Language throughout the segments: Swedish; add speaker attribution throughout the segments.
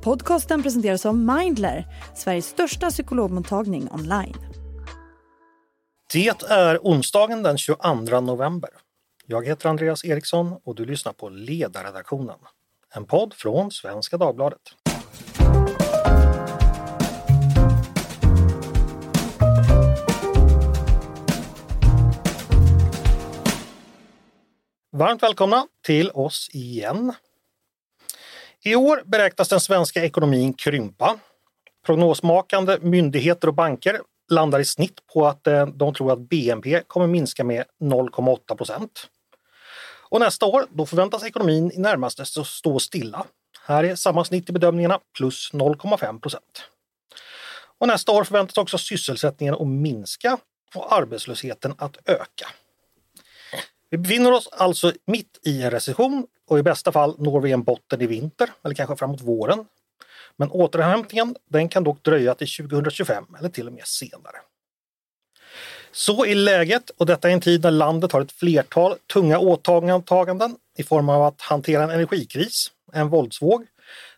Speaker 1: Podcasten presenteras av Mindler, Sveriges största psykologmottagning online.
Speaker 2: Det är onsdagen den 22 november. Jag heter Andreas Eriksson och du lyssnar på Ledarredaktionen. En podd från Svenska Dagbladet. Varmt välkomna till oss igen. I år beräknas den svenska ekonomin krympa. Prognosmakande myndigheter och banker landar i snitt på att eh, de tror att BNP kommer minska med 0,8 procent. Och nästa år då förväntas ekonomin i närmaste stå stilla. Här är samma snitt i bedömningarna, plus 0,5 procent. Och nästa år förväntas också sysselsättningen att minska och arbetslösheten att öka. Vi befinner oss alltså mitt i en recession och i bästa fall når vi en botten i vinter eller kanske framåt våren. Men återhämtningen den kan dock dröja till 2025 eller till och med senare. Så är läget och detta är en tid när landet har ett flertal tunga åtaganden i form av att hantera en energikris, en våldsvåg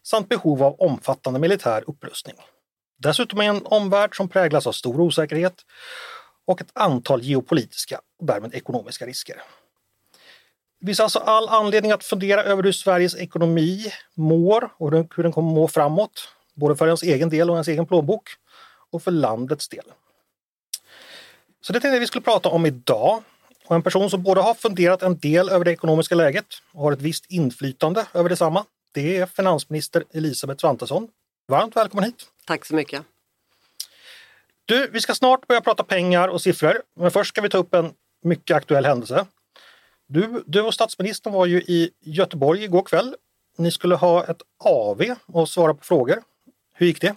Speaker 2: samt behov av omfattande militär upprustning. Dessutom är en omvärld som präglas av stor osäkerhet och ett antal geopolitiska och därmed ekonomiska risker. Det finns alltså all anledning att fundera över hur Sveriges ekonomi mår och hur den kommer må framåt. Både för ens egen del och ens egen plånbok och för landets del. Så det tänkte jag vi skulle prata om idag. Och en person som både har funderat en del över det ekonomiska läget och har ett visst inflytande över detsamma. Det är finansminister Elisabeth Svantesson. Varmt välkommen hit!
Speaker 3: Tack så mycket!
Speaker 2: Du, vi ska snart börja prata pengar och siffror, men först ska vi ta upp en mycket aktuell händelse. Du, du och statsministern var ju i Göteborg igår kväll. Ni skulle ha ett AV och svara på frågor. Hur gick det?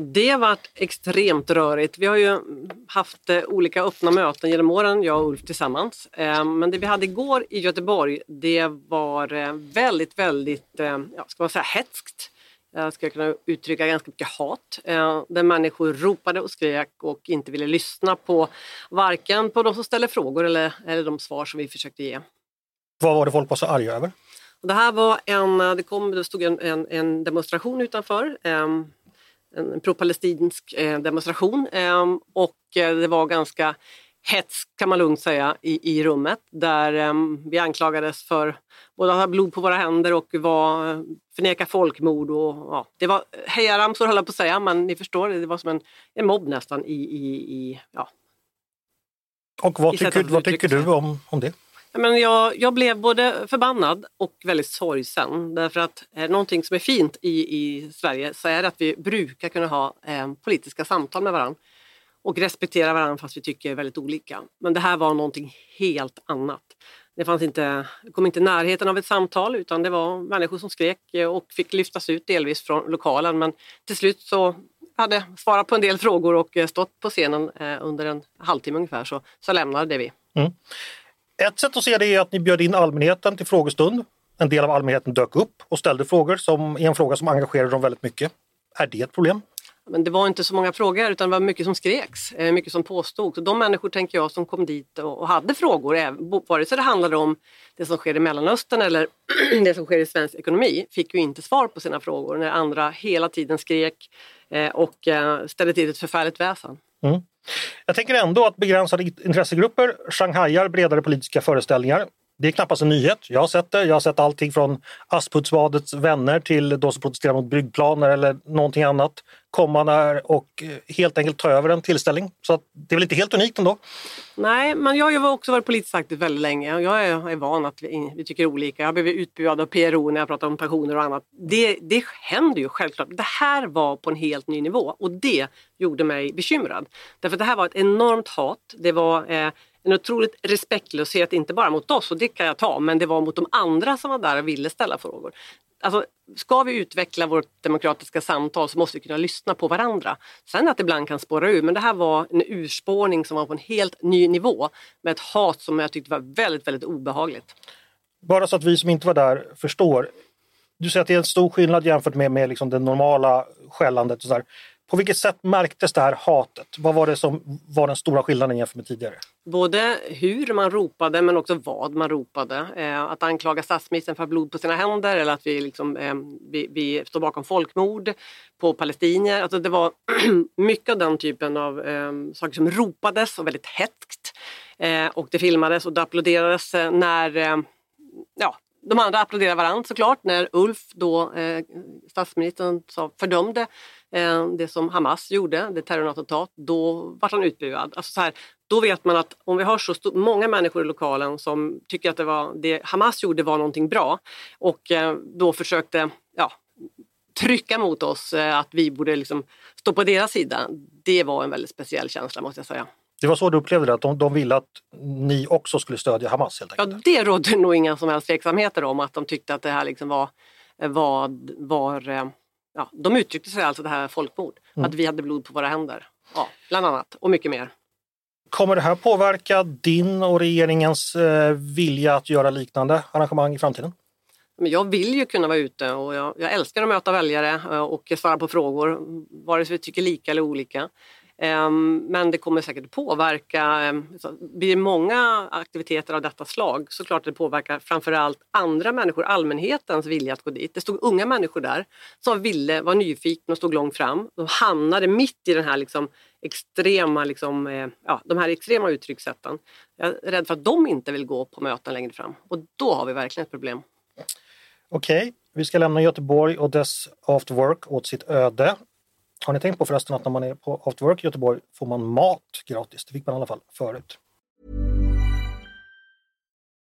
Speaker 3: Det har varit extremt rörigt. Vi har ju haft eh, olika öppna möten genom åren, jag och Ulf tillsammans. Eh, men det vi hade igår i Göteborg, det var eh, väldigt, väldigt, ja, ska man säga hetskt. Jag skulle kunna uttrycka ganska mycket hat. Där människor ropade och skrek och inte ville lyssna på varken på de som ställer frågor eller, eller de svar som vi försökte ge.
Speaker 2: Vad var det folk var så arga över?
Speaker 3: Det här var en, det, kom, det stod en, en, en demonstration utanför en pro-palestinsk eh, demonstration ehm, och eh, det var ganska hets kan man lugnt säga i, i rummet där ehm, vi anklagades för både att ha blod på våra händer och var, förneka folkmord. Och, ja, det var hejaramsor höll jag på att säga men ni förstår, det var som en, en mobb nästan i, i, i ja.
Speaker 2: Och vad tycker, vad tycker du om, om det?
Speaker 3: Men jag, jag blev både förbannad och väldigt sorgsen därför att eh, någonting som är fint i, i Sverige så är att vi brukar kunna ha eh, politiska samtal med varandra och respektera varandra fast vi tycker väldigt olika. Men det här var någonting helt annat. Det fanns inte, kom inte i närheten av ett samtal utan det var människor som skrek och fick lyftas ut delvis från lokalen men till slut så hade svarat på en del frågor och stått på scenen eh, under en halvtimme ungefär så, så lämnade vi. Mm.
Speaker 2: Ett sätt att se det är att ni bjöd in allmänheten till frågestund. En del av allmänheten dök upp och ställde frågor som en fråga som engagerade dem väldigt mycket. Är det ett problem?
Speaker 3: Men det var inte så många frågor utan det var mycket som skreks, eh, mycket som påstods. de människor tänker jag som kom dit och hade frågor, eh, vare sig det handlade om det som sker i Mellanöstern eller det som sker i svensk ekonomi, fick ju inte svar på sina frågor när andra hela tiden skrek eh, och ställde till ett förfärligt väsen. Mm.
Speaker 2: Jag tänker ändå att begränsade intressegrupper shanghajar bredare politiska föreställningar. Det är knappast en nyhet. Jag har sett det. Jag har sett allting från Aspuddsvadets vänner till de som protesterar mot byggplaner eller någonting annat komma där och eh, helt enkelt ta över en tillställning. Så det är väl inte helt unikt ändå?
Speaker 3: Nej, men jag har ju också varit politiskt aktiv väldigt länge och jag är, är van att vi, vi, tycker olika. Jag har blivit utbuad av PRO när jag pratar om pensioner och annat. Det, det händer ju självklart. Det här var på en helt ny nivå och det gjorde mig bekymrad. Därför att det här var ett enormt hat. Det var eh, en otroligt respektlöshet, inte bara mot oss, och det kan jag ta, men det var mot de andra som var där och ville ställa frågor. Alltså, ska vi utveckla vårt demokratiska samtal så måste vi kunna lyssna på varandra. Sen att det ibland kan spåra ur, men det här var en urspårning som var på en helt ny nivå med ett hat som jag tyckte var väldigt, väldigt obehagligt.
Speaker 2: Bara så att vi som inte var där förstår. Du säger att det är en stor skillnad jämfört med, med liksom det normala skällandet. Och så där. På vilket sätt märktes det här hatet? Vad var det som var den stora skillnaden jämfört med tidigare?
Speaker 3: Både hur man ropade men också vad man ropade. Eh, att anklaga statsministern för att ha blod på sina händer eller att vi, liksom, ehm, vi, vi, står bakom folkmord på palestinier. Alltså det var mycket av den typen av ehm, saker som ropades och väldigt hätskt. Eh, och det filmades och det applåderades eh, när ehm, ja, de andra applåderade varandra såklart när Ulf, då, eh, statsministern, sa, fördömde det som Hamas gjorde, det terrorattentat, då var han utbuad. Alltså så här, då vet man att om vi har så många människor i lokalen som tycker att det, var, det Hamas gjorde var någonting bra och eh, då försökte ja, trycka mot oss eh, att vi borde liksom stå på deras sida. Det var en väldigt speciell känsla måste jag säga.
Speaker 2: Det var så du upplevde det, att de, de ville att ni också skulle stödja Hamas? Helt
Speaker 3: enkelt. Ja, det rådde nog inga som helst tveksamheter om att de tyckte att det här liksom var, var, var eh, ja, de uttryckte sig alltså det här folkmord, mm. att vi hade blod på våra händer. Ja, bland annat, och mycket mer.
Speaker 2: Kommer det här påverka din och regeringens eh, vilja att göra liknande arrangemang i framtiden?
Speaker 3: Men jag vill ju kunna vara ute och jag, jag älskar att möta väljare eh, och svara på frågor, vare sig vi tycker lika eller olika. Ehm, men det kommer säkert påverka, ehm, blir det många aktiviteter av detta slag så klart det påverkar framförallt andra människor, allmänhetens vilja att gå dit. Det stod unga människor där som ville, var nyfikna och stod långt fram. De hamnade mitt i den här liksom extrema, liksom, eh, ja, de här extrema uttryckssätten. Jag är rädd för att de inte vill gå på möten längre fram och då har vi verkligen ett problem.
Speaker 2: Okej, okay. vi ska lämna Göteborg och dess after work åt sitt öde. Har ni tänkt på förresten att när man är på after work i Göteborg får man mat gratis? Det fick man i alla fall förut.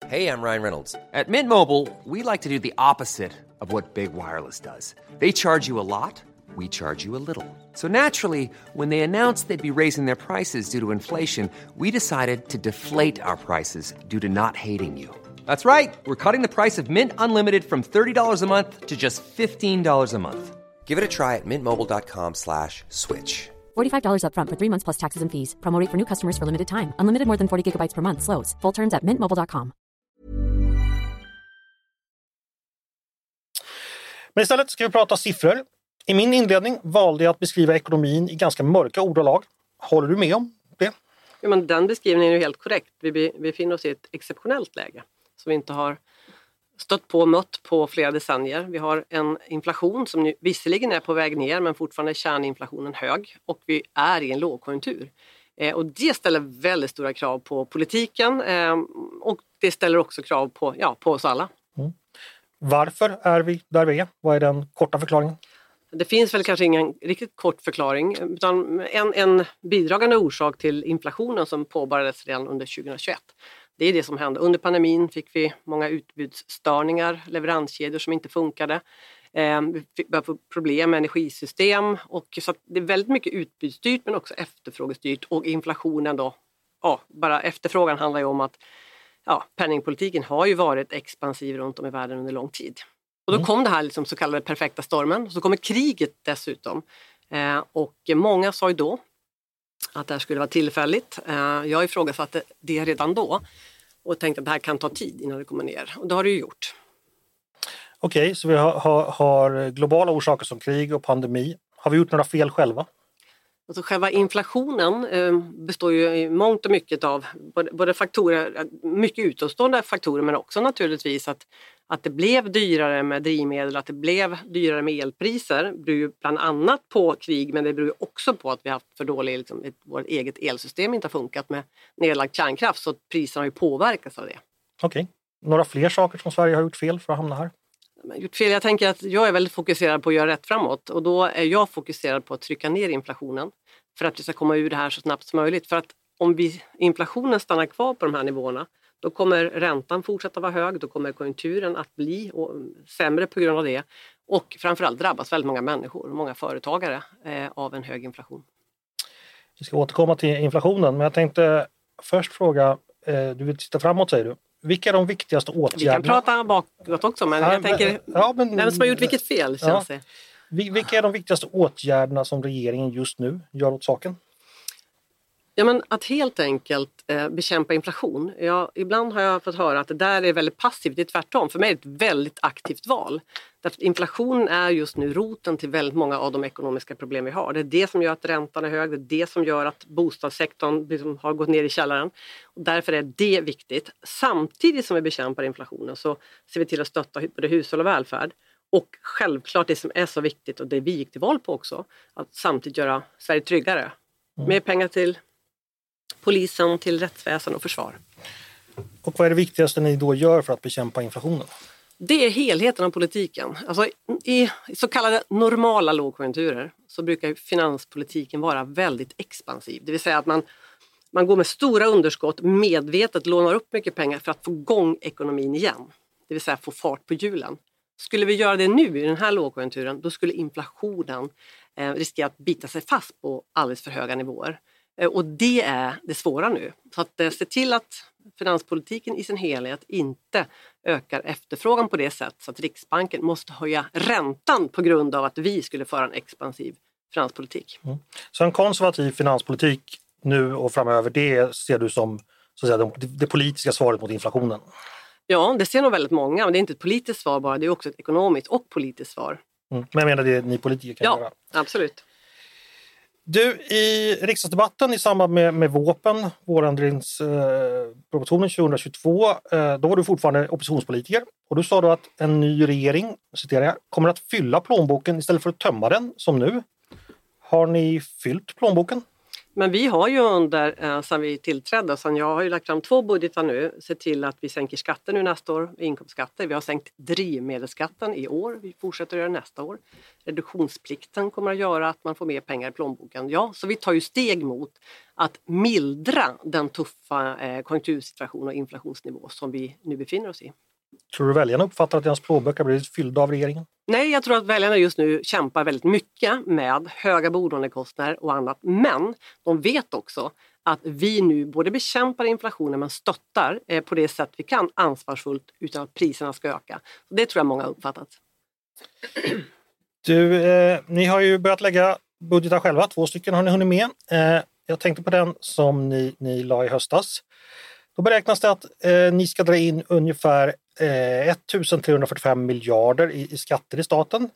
Speaker 4: Hej, jag Ryan Reynolds. At Mint Mobile, we like to do the opposite of what Big Wireless does. They charge you a lot, we charge you a little. So naturally, when they announced they'd be raising their prices due to inflation, we decided to deflate our prices due to not hating you. That's right. We're cutting the price of Mint Unlimited from $30 a month to just $15 a month. Give it a try at mintmobile.com slash switch.
Speaker 5: $45 upfront for three months plus taxes and fees. Promote for new customers for limited time. Unlimited more than 40 gigabytes per month. Slows. Full terms at mintmobile.com.
Speaker 2: Men istället ska vi prata siffror. I min inledning valde jag att beskriva ekonomin i ganska mörka ordalag. Håller du med om det?
Speaker 3: Ja, men den beskrivningen är ju helt korrekt. Vi befinner oss i ett exceptionellt läge som vi inte har stött på och mött på flera decennier. Vi har en inflation som nu visserligen är på väg ner men fortfarande är kärninflationen hög och vi är i en lågkonjunktur. Eh, och det ställer väldigt stora krav på politiken eh, och det ställer också krav på, ja, på oss alla. Mm.
Speaker 2: Varför är vi där vi är? Vad är den korta förklaringen?
Speaker 3: Det finns väl kanske ingen riktigt kort förklaring utan en, en bidragande orsak till inflationen som påbörjades redan under 2021 det är det som hände. Under pandemin fick vi många utbudsstörningar, leveranskedjor som inte funkade. Eh, vi fick få problem med energisystem. Och så det är väldigt mycket utbudsstyrt men också efterfrågestyrt och inflationen då. Ja, bara efterfrågan handlar ju om att ja, penningpolitiken har ju varit expansiv runt om i världen under lång tid. Och då mm. kom det här liksom så kallade perfekta stormen. Så kommer kriget dessutom. Eh, och många sa ju då att det här skulle vara tillfälligt. Eh, jag ifrågasatte det redan då och tänkte att det här kan ta tid innan det kommer ner och det har det ju gjort.
Speaker 2: Okej, okay, så vi har, har, har, globala orsaker som krig och pandemi. Har vi gjort några fel själva?
Speaker 3: Alltså själva inflationen eh, består ju i mångt och mycket av både, faktorer, eh, mycket utomstående faktorer men också naturligtvis att, att det blev dyrare med drivmedel, att det blev dyrare med elpriser det beror ju bland annat på krig men det beror också på att vi haft för dåligt, liksom, vårt eget elsystem inte har funkat med nedlagd kärnkraft så priserna har ju påverkats av det.
Speaker 2: Okej, okay. några fler saker som Sverige har gjort fel för att hamna här?
Speaker 3: Gjort fel. Jag tänker att jag är väldigt fokuserad på att göra rätt framåt och då är jag fokuserad på att trycka ner inflationen för att vi ska komma ur det här så snabbt som möjligt. För att om vi, inflationen stannar kvar på de här nivåerna då kommer räntan fortsätta vara hög, då kommer konjunkturen att bli mm, sämre på grund av det och framförallt drabbas väldigt många människor, många företagare eh, av en hög inflation.
Speaker 2: Vi ska återkomma till inflationen men jag tänkte först fråga, eh, du vill titta framåt säger du. Vilka är de viktigaste åtgärderna?
Speaker 3: Vi kan prata bakåt också men ja, jag tänker, ja, men, vem som har gjort vilket fel känns ja.
Speaker 2: det. Vilka är de viktigaste åtgärderna som regeringen just nu gör åt saken?
Speaker 3: Ja, men att helt enkelt eh, bekämpa inflation. Ja, ibland har jag fått höra att det där är väldigt passivt. Det är tvärtom. För mig är det ett väldigt aktivt val. Därför att inflation är just nu roten till väldigt många av de ekonomiska problem vi har. Det är det som gör att räntan är hög. Det är det som gör att bostadssektorn liksom har gått ner i källaren. Och därför är det viktigt. Samtidigt som vi bekämpar inflationen så ser vi till att stötta både hushåll och välfärd. Och självklart det som är så viktigt och det vi gick till val på också, att samtidigt göra Sverige tryggare. Mer pengar till polisen, till rättsväsen och försvar.
Speaker 2: Och vad är det viktigaste ni då gör för att bekämpa inflationen?
Speaker 3: Det är helheten av politiken. Alltså, I så kallade normala lågkonjunkturer så brukar finanspolitiken vara väldigt expansiv. Det vill säga att man, man går med stora underskott, medvetet lånar upp mycket pengar för att få igång ekonomin igen. Det vill säga få fart på hjulen. Skulle vi göra det nu i den här lågkonjunkturen då skulle inflationen eh, riskera att bita sig fast på alldeles för höga nivåer. Eh, och det är det svåra nu. Så att eh, se till att finanspolitiken i sin helhet inte ökar efterfrågan på det sätt så att Riksbanken måste höja räntan på grund av att vi skulle föra en expansiv finanspolitik. Mm.
Speaker 2: Så en konservativ finanspolitik nu och framöver, det ser du som så att säga, det politiska svaret mot inflationen?
Speaker 3: Ja, det ser nog väldigt många, men det är inte ett politiskt svar bara, det är också ett ekonomiskt och politiskt svar.
Speaker 2: Mm. Men jag menar det ni politiker kan
Speaker 3: ja,
Speaker 2: göra?
Speaker 3: Ja, absolut.
Speaker 2: Du, i riksdagsdebatten i samband med, med våpen, vårändringspropositionen eh, 2022, eh, då var du fortfarande oppositionspolitiker och du sa då att en ny regering, citerar jag, kommer att fylla plånboken istället för att tömma den som nu. Har ni fyllt plånboken?
Speaker 3: Men vi har ju under, eh, sedan vi tillträdde, sen jag har ju lagt fram två budgetar nu, sett till att vi sänker skatten nu nästa år, inkomstskatter. Vi har sänkt drivmedelsskatten i år, vi fortsätter göra det nästa år. Reduktionsplikten kommer att göra att man får mer pengar i plånboken. Ja, så vi tar ju steg mot att mildra den tuffa eh, konjunktursituation och inflationsnivå som vi nu befinner oss i.
Speaker 2: Tror du väljarna uppfattar att deras plånböcker blivit fyllda av regeringen?
Speaker 3: Nej, jag tror att väljarna just nu kämpar väldigt mycket med höga bolånekostnader och annat. Men de vet också att vi nu både bekämpar inflationen men stöttar eh, på det sätt vi kan ansvarsfullt utan att priserna ska öka. Det tror jag många har uppfattat.
Speaker 2: Du, eh, ni har ju börjat lägga budgetar själva, två stycken har ni hunnit med. Eh, jag tänkte på den som ni, ni la i höstas. Då beräknas det att eh, ni ska dra in ungefär eh, 1345 miljarder i, i, skatter i staten.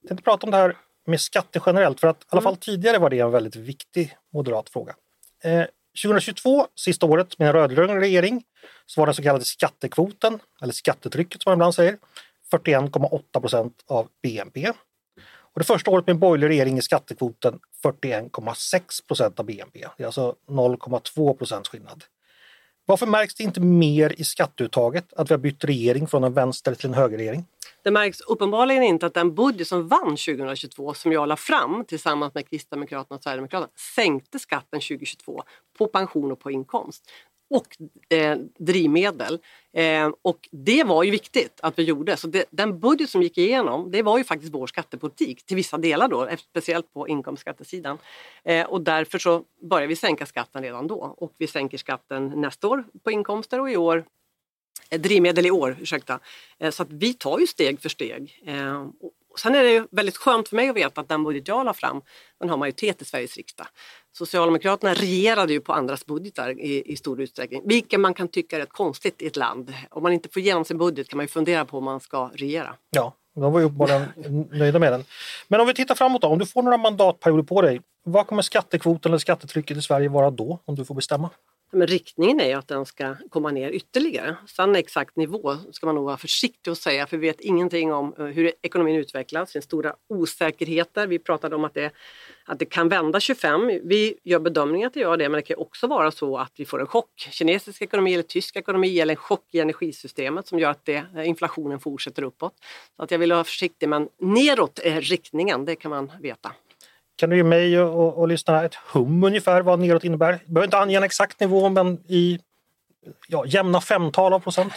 Speaker 2: Jag tänkte prata om det här med skatter generellt för att i alla fall mm. tidigare var det en väldigt viktig moderat fråga. Eh, 2022, sista året med en rödgrön regering, så var den så kallade skattekvoten, eller skattetrycket som man ibland säger, 41,8 procent av BNP. Och det första året med en borgerlig regering är skattekvoten 41,6 procent av BNP. Det är alltså 0,2 procents skillnad. Varför märks det inte mer i skatteuttaget att vi har bytt regering från en vänster till en högerregering?
Speaker 3: Det märks uppenbarligen inte att den budget som vann 2022 som jag la fram tillsammans med Kristdemokraterna och Sverigedemokraterna sänkte skatten 2022 på pension och på inkomst och eh, drivmedel. Eh, och det var ju viktigt att vi gjorde. Så det, den budget som gick igenom det var ju faktiskt vår skattepolitik till vissa delar då, speciellt på inkomstskattesidan. Eh, och därför så började vi sänka skatten redan då och vi sänker skatten nästa år på inkomster och i år eh, drivmedel i år, ursäkta. Eh, så att vi tar ju steg för steg. Eh, Sen är det ju väldigt skönt för mig att veta att den budget jag la fram, den har majoritet i Sveriges riksdag. Socialdemokraterna regerade ju på andras budgetar i, i stor utsträckning, vilket man kan tycka är rätt konstigt i ett land. Om man inte får igenom sin budget kan man ju fundera på om man ska regera.
Speaker 2: Ja, de var ju uppenbarligen nöjda med den. Men om vi tittar framåt då, om du får några mandatperioder på dig, vad kommer skattekvoten eller skattetrycket i Sverige vara då, om du får bestämma?
Speaker 3: Men riktningen är ju att den ska komma ner ytterligare. Sen exakt nivå ska man nog vara försiktig att säga för vi vet ingenting om eh, hur ekonomin utvecklas. Det finns stora osäkerheter. Vi pratade om att det, att det kan vända 25. Vi gör bedömningen att det gör det men det kan också vara så att vi får en chock. Kinesisk ekonomi eller tysk ekonomi eller en chock i energisystemet som gör att det, eh, inflationen fortsätter uppåt. Så att jag vill vara försiktig men neråt är riktningen, det kan man veta.
Speaker 2: Kan du ge mig och, och lyssnarna ett hum ungefär vad neråt innebär? Du behöver inte ange en exakt nivå men i ja, jämna femtal av procent?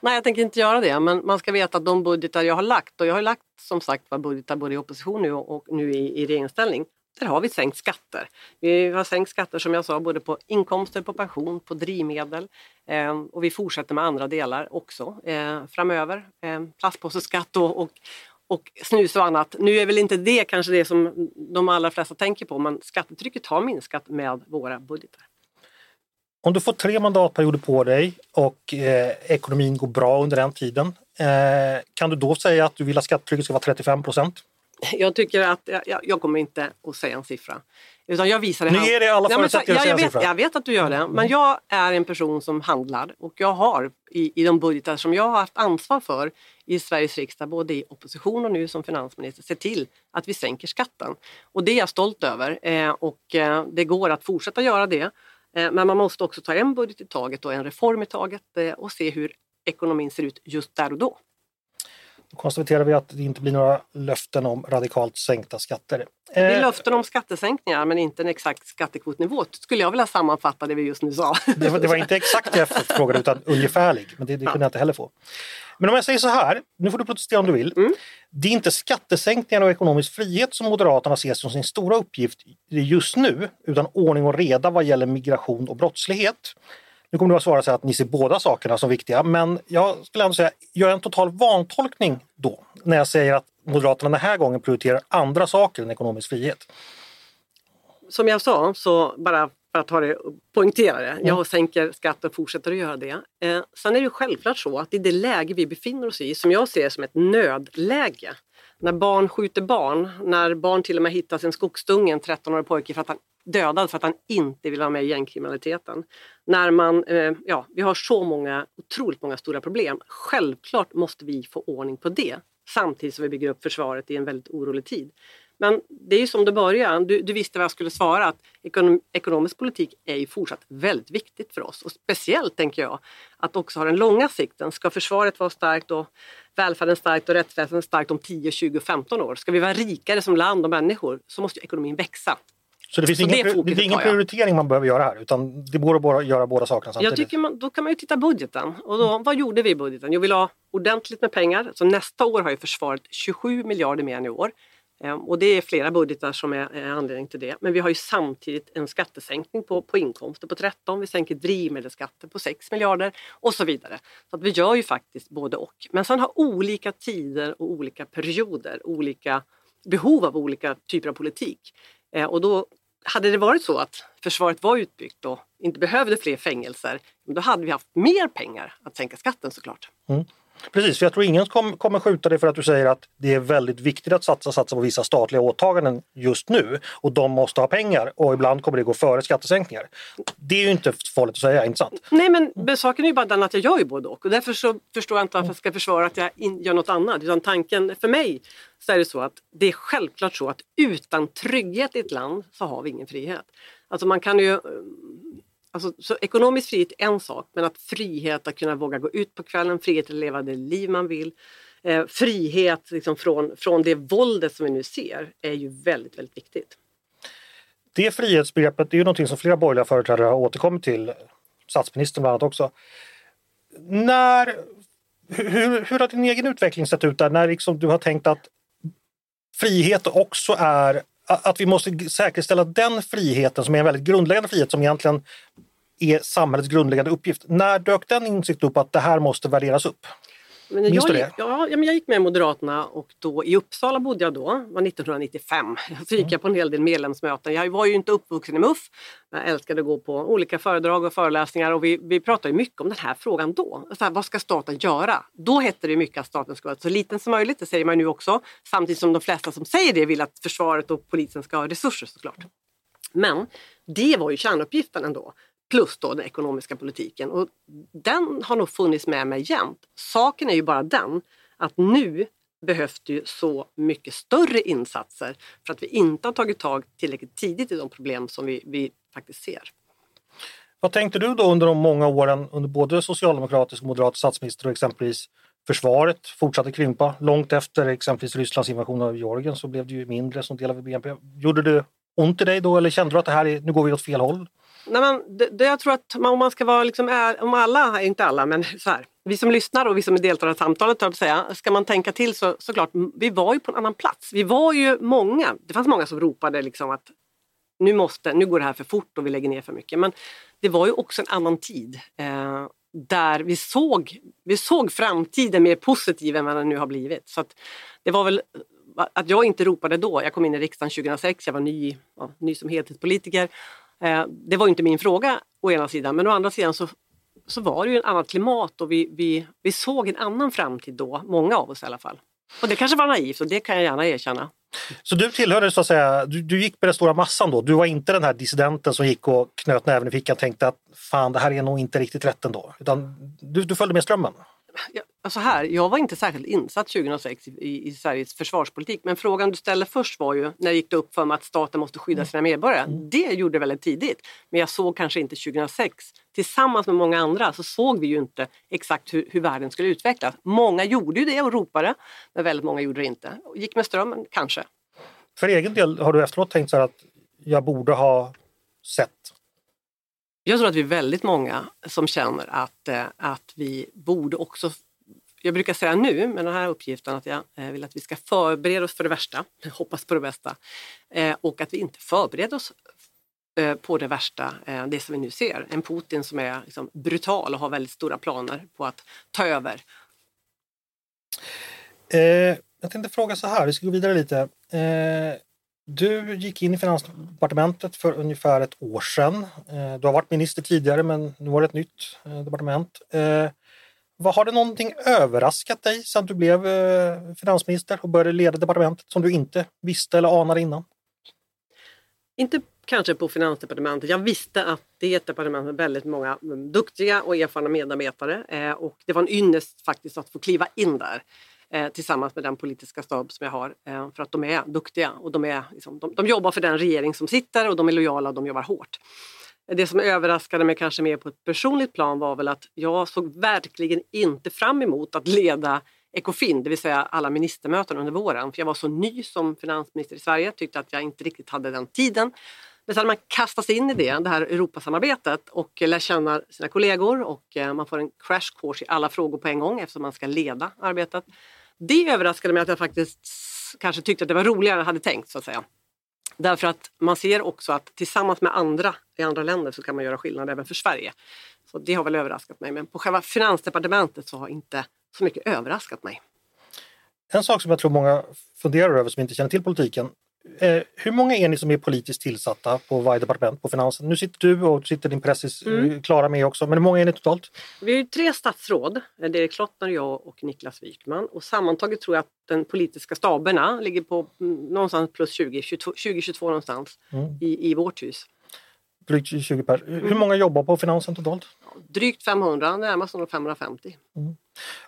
Speaker 3: Nej, jag tänker inte göra det. Men man ska veta att de budgetar jag har lagt, och jag har lagt som sagt var budgetar både i opposition nu och, och nu i, i regeringsställning. Där har vi sänkt skatter. Vi har sänkt skatter som jag sa både på inkomster, på pension, på drivmedel eh, och vi fortsätter med andra delar också eh, framöver. Eh, plastpåseskatt och, och och snus och annat. Nu är väl inte det kanske det som de allra flesta tänker på men skattetrycket har minskat med våra budgetar.
Speaker 2: Om du får tre mandatperioder på dig och eh, ekonomin går bra under den tiden, eh, kan du då säga att du vill att skattetrycket ska vara 35 procent?
Speaker 3: Jag tycker att jag, jag, kommer inte att säga en siffra. Utan jag visar det
Speaker 2: Nu ger det alla förutsättningar
Speaker 3: ja, jag, vet, jag vet att du gör det, men jag är en person som handlar och jag har i, i de budgetar som jag har haft ansvar för i Sveriges riksdag, både i opposition och nu som finansminister, se till att vi sänker skatten. Och det är jag stolt över eh, och eh, det går att fortsätta göra det. Eh, men man måste också ta en budget i taget och en reform i taget och se hur ekonomin ser ut just där och då.
Speaker 2: Då konstaterar vi att det inte blir några löften om radikalt sänkta skatter.
Speaker 3: Det är
Speaker 2: Eh,
Speaker 3: löften om skattesänkningar men inte en exakt skattekvotnivå skulle jag vilja sammanfatta det vi just nu sa.
Speaker 2: det, var, det var inte exakt det jag frågade utan ungefärlig, men det, det kunde jag inte heller få. Men om jag säger så här, nu får du protestera om du vill.
Speaker 3: Mm.
Speaker 2: Det är inte skattesänkningar och ekonomisk frihet som Moderaterna ser som sin stora uppgift just nu, utan ordning och reda vad gäller migration och brottslighet. Nu kommer du att svara så att ni ser båda sakerna som viktiga, men jag skulle ändå säga, gör en total vantolkning då när jag säger att Moderaterna den här gången prioriterar andra saker än ekonomisk frihet.
Speaker 3: Som jag sa, så bara för att det, poängtera det, jag sänker skatten och fortsätter att göra det. Eh, sen är det självklart så att i det läge vi befinner oss i, som jag ser som ett nödläge, när barn skjuter barn, när barn till och med hittas en skogsdunge, en 13-årig pojke, för att han dödad för att han inte vill vara med i gängkriminaliteten. När man, eh, ja, vi har så många, otroligt många stora problem. Självklart måste vi få ordning på det samtidigt som vi bygger upp försvaret i en väldigt orolig tid. Men det är ju som det började, du, du visste vad jag skulle svara, att ekonom, ekonomisk politik är ju fortsatt väldigt viktigt för oss. Och speciellt tänker jag att också ha den långa sikten. Ska försvaret vara starkt och välfärden starkt och rättsväsendet starkt om 10, 20, 15 år? Ska vi vara rikare som land och människor så måste ju ekonomin växa.
Speaker 2: Så det finns
Speaker 3: Så
Speaker 2: ingen,
Speaker 3: det
Speaker 2: det
Speaker 3: fokuset
Speaker 2: är ingen prioritering man behöver göra här utan det går att bara göra båda sakerna samtidigt.
Speaker 3: Jag tycker man, då kan man ju titta budgeten. Och då, vad gjorde vi i budgeten? Jo, vi la ordentligt med pengar. Så nästa år har ju försvaret 27 miljarder mer än i år. Ehm, Och det är flera budgetar som är, är anledning till det. Men vi har ju samtidigt en skattesänkning på, på inkomster på 13. Vi sänker drivmedelsskatten på 6 miljarder och så vidare. Så att vi gör ju faktiskt både och. Men sen har olika tider och olika perioder olika behov av olika typer av politik. Eh, och då hade det varit så att försvaret var utbyggt och inte behövde fler fängelser, då hade vi haft mer pengar att sänka skatten såklart. Mm.
Speaker 2: Precis, för jag tror ingen kom, kommer skjuta dig för att du säger att det är väldigt viktigt att satsa, satsa på vissa statliga åtaganden just nu och de måste ha pengar och ibland kommer det gå före skattesänkningar. Det är ju inte farligt att säga, inte sant?
Speaker 3: Nej men men saken är ju bara den att jag gör ju både och och därför så förstår jag inte varför jag ska försvara att jag in, gör något annat. Utan tanken för mig så är det så att det är självklart så att utan trygghet i ett land så har vi ingen frihet. Alltså man kan ju Alltså, så ekonomisk frihet är en sak, men att frihet att kunna våga gå ut på kvällen, frihet att leva det liv man vill, eh, frihet liksom från, från det våldet som vi nu ser är ju väldigt, väldigt viktigt.
Speaker 2: Det frihetsbegreppet är ju någonting som flera borgerliga företrädare har återkommit till, statsministern bland annat också. När, hur, hur har din egen utveckling sett ut där när liksom du har tänkt att frihet också är att vi måste säkerställa den friheten som är en väldigt grundläggande frihet som egentligen är samhällets grundläggande uppgift. När dök den insikten upp att det här måste värderas upp?
Speaker 3: Men
Speaker 2: Minns
Speaker 3: jag,
Speaker 2: du det?
Speaker 3: gick- Ja, jag gick med Moderaterna och då, i Uppsala bodde jag då, var 1995. Så gick jag på en hel del medlemsmöten. Jag var ju inte uppvuxen i MUF. men Jag älskade att gå på olika föredrag och föreläsningar och vi, vi pratade mycket om den här frågan då. Så här, vad ska staten göra? Då hette det mycket att staten ska vara så liten som möjligt, det säger man nu också. Samtidigt som de flesta som säger det vill att försvaret och polisen ska ha resurser såklart. Men det var ju kärnuppgiften ändå. Plus då den ekonomiska politiken. Och den har nog funnits med mig jämt. Saken är ju bara den att nu behövs det ju så mycket större insatser för att vi inte har tagit tag tillräckligt tidigt i de problem som vi, vi faktiskt ser.
Speaker 2: Vad tänkte du då under de många åren under både socialdemokratisk och moderat statsminister och exempelvis försvaret fortsatte krympa? Långt efter exempelvis Rysslands invasion av Georgien så blev det ju mindre som del av BNP. Gjorde det ont i dig då eller kände du att det här är, nu går vi åt fel håll?
Speaker 3: Nej, men det, det jag tror att man, om man ska vara liksom, är, om alla, inte alla, men så här, vi som lyssnar och vi som deltar i samtalet, att säga, ska man tänka till så såklart, vi var ju på en annan plats. Vi var ju många, det fanns många som ropade liksom att nu, måste, nu går det här för fort och vi lägger ner för mycket. Men det var ju också en annan tid. Eh, där vi såg, vi såg framtiden mer positiv än vad den nu har blivit. Så att det var väl eh, att jag inte ropade då, jag kom in i riksdagen 2006, jag var ny, ja, ny som heltidspolitiker. Eh, det var inte min fråga å ena sidan, men å andra sidan så, så var det ju ett annat klimat och vi, vi, vi såg en annan framtid då, många av oss i alla fall. Och det kanske var naivt och det kan jag gärna erkänna.
Speaker 2: Så du tillhörde så att säga, du, du gick med den stora massan då? Du var inte den här dissidenten som gick och knöt näven i fickan och tänkte att fan det här är nog inte riktigt rätt ändå. Utan du, du följde med strömmen?
Speaker 3: Alltså här, jag var inte särskilt insatt 2006 i, i Sveriges försvarspolitik men frågan du ställde först var ju när det gick det upp för mig att staten måste skydda sina medborgare.
Speaker 2: Mm.
Speaker 3: Det gjorde det väldigt tidigt men jag såg kanske inte 2006. Tillsammans med många andra så såg vi ju inte exakt hur, hur världen skulle utvecklas. Många gjorde ju det och ropade men väldigt många gjorde det inte. Gick med strömmen, kanske.
Speaker 2: För egen del har du efteråt tänkt så här att jag borde ha sett
Speaker 3: jag tror att vi är väldigt många som känner att, eh, att vi borde också jag brukar säga nu med den här uppgiften att jag eh, vill att vi ska förbereda oss för det värsta, hoppas på det bästa eh, och att vi inte förbereder oss på det värsta, det som vi nu ser. En Putin som är liksom brutal och har väldigt stora planer på att ta över.
Speaker 2: Eh, jag tänkte fråga så här, vi ska gå vidare lite. Eh, du gick in i Finansdepartementet för ungefär ett år sedan. Eh, du har varit minister tidigare men nu var det ett nytt eh, departement. Eh, vad Har det någonting överraskat dig sedan du blev finansminister och började leda departementet som du inte visste eller anade innan?
Speaker 3: Inte kanske på Finansdepartementet. Jag visste att det är ett departement med väldigt många mm, duktiga och erfarna medarbetare och det var en ynnest faktiskt att få kliva in där eh, tillsammans med den politiska stab som jag har eh, för att de är duktiga och de, är, liksom, de, de jobbar för den regering som sitter och de är lojala och de jobbar hårt. Det som överraskade mig kanske mer på ett personligt plan var väl att jag såg verkligen inte fram emot att leda Ekofin, det vill säga alla ministermöten under våren. För jag var så ny som finansminister i Sverige, tyckte att jag inte riktigt hade den tiden. Men så hade man kastat sig in i det, det här Europasamarbetet och lär känna sina kollegor och eh, man får en crash course i alla frågor på en gång eftersom man ska leda arbetet. Det överraskade mig att jag faktiskt kanske tyckte att det var roligare än jag hade tänkt så att säga. Därför att man ser också att tillsammans med andra i andra länder så kan man göra skillnad även för Sverige. Så det har väl överraskat mig. Men på själva Finansdepartementet så har inte så mycket överraskat mig.
Speaker 2: En sak som jag tror många funderar över som inte känner till politiken. Eh, hur många är ni som är politiskt tillsatta på varje departement på finansen? Nu sitter du och sitter din pressis mm. Klara med också, men hur många är ni totalt?
Speaker 3: Vi är tre statsråd, det är Klottner, jag och Niklas Wykman. Och sammantaget tror jag att den politiska staberna ligger på mm, någonstans plus 20, 2022 någonstans mm. i, i vårt hus.
Speaker 2: Drygt 20 per. Hur mm. många jobbar på finansen totalt?
Speaker 3: Drygt 500, närmast 550.
Speaker 2: Mm.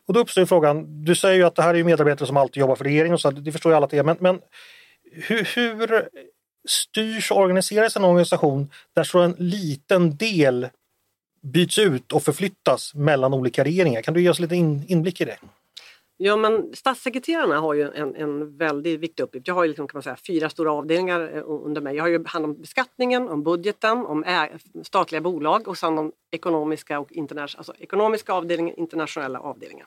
Speaker 2: Och då uppstår frågan, du säger ju att det här är medarbetare som alltid jobbar för regeringen, och så, det förstår ju alla att det är, men, men hur, hur styrs och organiseras en organisation där så en liten del byts ut och förflyttas mellan olika regeringar? Kan du ge oss lite in, inblick i det?
Speaker 3: Ja, men statssekreterarna har ju en, en väldigt viktig uppgift. Jag har ju liksom, kan man säga, fyra stora avdelningar eh, under mig. Jag har ju hand om beskattningen, om budgeten, om statliga bolag och sen om ekonomiska och alltså ekonomiska avdelningen, internationella avdelningen.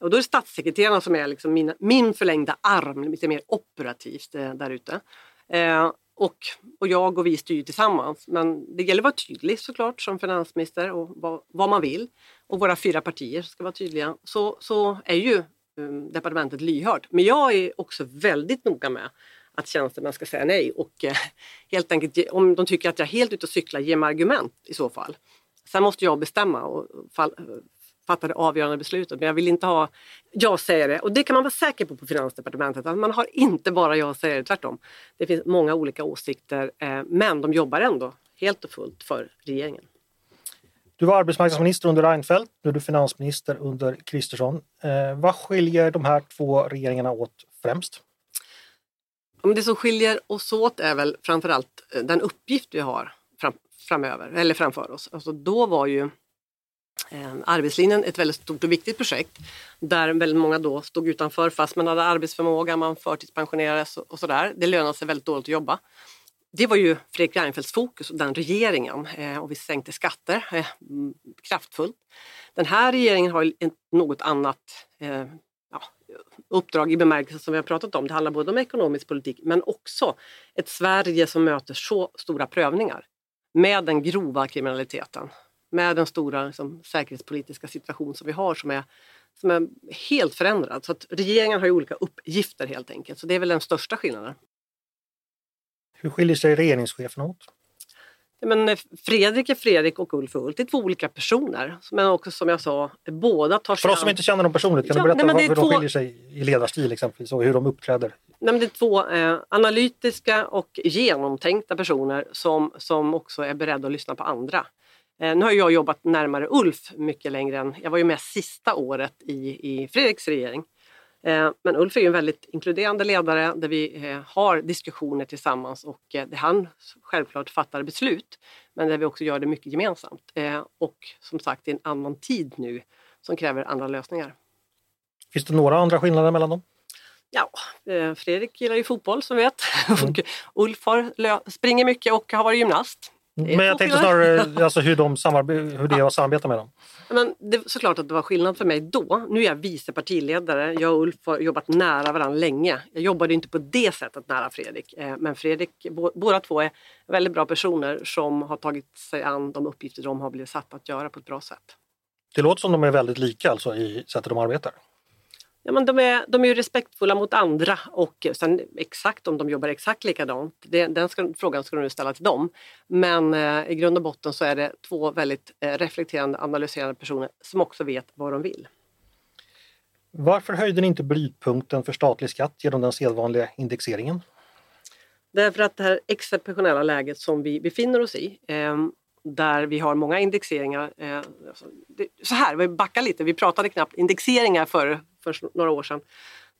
Speaker 3: Och då är det statssekreterarna som är liksom min, min förlängda arm, lite mer operativt eh, där ute. Eh, och, och jag och vi styr tillsammans. Men det gäller att vara tydlig såklart som finansminister och vad, vad man vill. Och våra fyra partier ska vara tydliga. Så, så är ju um, departementet lyhört. Men jag är också väldigt noga med att tjänstemän ska säga nej och eh, helt enkelt om de tycker att jag är helt ute och cyklar, ge mig argument i så fall. Sen måste jag bestämma och fall, fatta det avgörande beslutet. Men jag vill inte ha jag säger det. Och det kan man vara säker på på Finansdepartementet. Att man har inte bara jag säger det, tvärtom. Det finns många olika åsikter eh, men de jobbar ändå helt och fullt för regeringen.
Speaker 2: Du var arbetsmarknadsminister under Reinfeldt, nu är du finansminister under Kristersson. Eh, vad skiljer de här två regeringarna åt främst?
Speaker 3: Det som skiljer oss åt är väl framförallt eh, den uppgift vi har fram, framöver, eller framför oss. Alltså då var ju Eh, arbetslinjen ett väldigt stort och viktigt projekt där väldigt många då stod utanför fast man hade arbetsförmåga, man förtidspensionerades och sådär. Det lönade sig väldigt dåligt att jobba. Det var ju Fredrik Reinfeldts fokus och den regeringen eh, och vi sänkte skatter eh, kraftfullt. Den här regeringen har ett något annat eh, ja, uppdrag i bemärkelsen som vi har pratat om. Det handlar både om ekonomisk politik men också ett Sverige som möter så stora prövningar med den grova kriminaliteten med den stora liksom, säkerhetspolitiska situation som vi har som är, som är helt förändrad. Så att regeringen har ju olika uppgifter helt enkelt. Så det är väl den största skillnaden.
Speaker 2: Hur skiljer sig regeringscheferna åt?
Speaker 3: Men eh, Fredrik är Fredrik och Ulf är Ulf. Det är två olika personer. Men också som jag sa, båda tar sig
Speaker 2: För oss som inte känner dem personligt, kan
Speaker 3: Ja,
Speaker 2: du berätta
Speaker 3: nej,
Speaker 2: hur de
Speaker 3: två-
Speaker 2: skiljer sig i ledarstil exempelvis och hur de uppträder?
Speaker 3: Nej, men det är två eh, analytiska och genomtänkta personer som, som också är beredda att lyssna på andra. Eh, nu har jag jobbat närmare Ulf mycket längre än... Jag var ju med sista året i, i Fredriks regering. Eh, men Ulf är ju en väldigt inkluderande ledare där vi eh, har diskussioner tillsammans och där han självklart fattar beslut. Men där vi också gör det mycket gemensamt. Och som sagt, det är en annan tid nu som kräver andra lösningar.
Speaker 2: Finns det några andra skillnader mellan dem?
Speaker 3: Ja, Fredrik gillar ju fotboll som vi vet. Och Ulf har springer mycket och har varit gymnast. Är
Speaker 2: Men jag tänkte snarare alltså, hur, de hur det är att samarbeta med dem.
Speaker 3: Men det, såklart att det var skillnad för mig då. Nu är jag vice partiledare. Jag och Ulf har jobbat nära varandra länge. Jag jobbade inte på det sättet nära Fredrik. Eh, Men Fredrik, bå- båda två är väldigt bra personer som har tagit sig an de uppgifter de har blivit satta att göra på ett bra sätt.
Speaker 2: Det låter som de är väldigt lika alltså, i sättet de arbetar.
Speaker 3: Ja, men de, är, de är ju respektfulla mot andra och sen exakt om de jobbar exakt likadant, det, den ska, frågan ska du nu ställa till dem. Men eh, i grund och botten så är det två väldigt eh, reflekterande, analyserande personer som också vet vad de vill.
Speaker 2: Varför höjde ni inte brytpunkten för statlig skatt genom den sedvanliga indexeringen?
Speaker 3: Därför att det här exceptionella läget som vi befinner oss i eh, där vi har många indexeringar. Eh, alltså, så här, vi backar lite, vi pratade knappt indexeringar för, för några år sedan.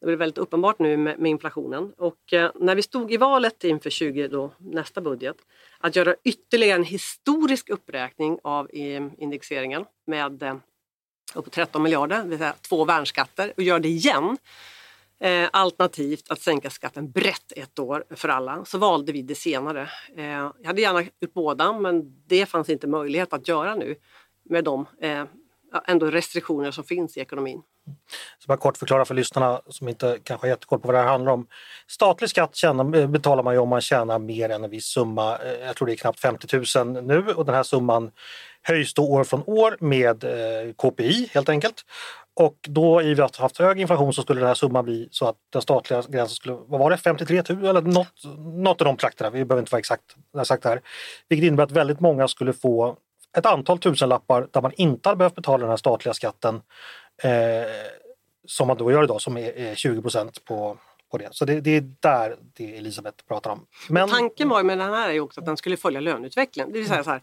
Speaker 3: Det blir väldigt uppenbart nu med, med inflationen. Och eh, när vi stod i valet inför 20, då, nästa budget att göra ytterligare en historisk uppräkning av eh, indexeringen med eh, upp 13 miljarder, det vill säga två värnskatter och gör det igen Eh, alternativt att sänka skatten brett ett år för alla, så valde vi det senare. Eh, jag hade gärna gjort båda, men det fanns inte möjlighet att göra nu med de eh, ändå restriktioner som finns i ekonomin.
Speaker 2: Så bara kort förklara för lyssnarna som inte kanske har jättekoll på vad det här handlar om. Statlig skatt tjänar, eh, betalar man ju om man tjänar mer än en viss summa. Eh, jag tror det är knappt 50 000 nu och den här summan höjs då år från år med eh, KPI helt enkelt. Och då i och med att vi har haft hög inflation så skulle den här summan bli så att den statliga gränsen skulle, vad var det, 53 000 eller något, något av de trakterna, vi behöver inte vara exakt, exakt här. Vilket innebär att väldigt många skulle få ett antal tusenlappar där man inte hade behövt betala den här statliga skatten eh, som man då gör idag som är, är 20 procent på, på det. Så det, det är där det Elisabeth pratar om. Men,
Speaker 3: Tanken var ju med den här är ju också att den skulle följa löneutvecklingen. Det vill säga så här,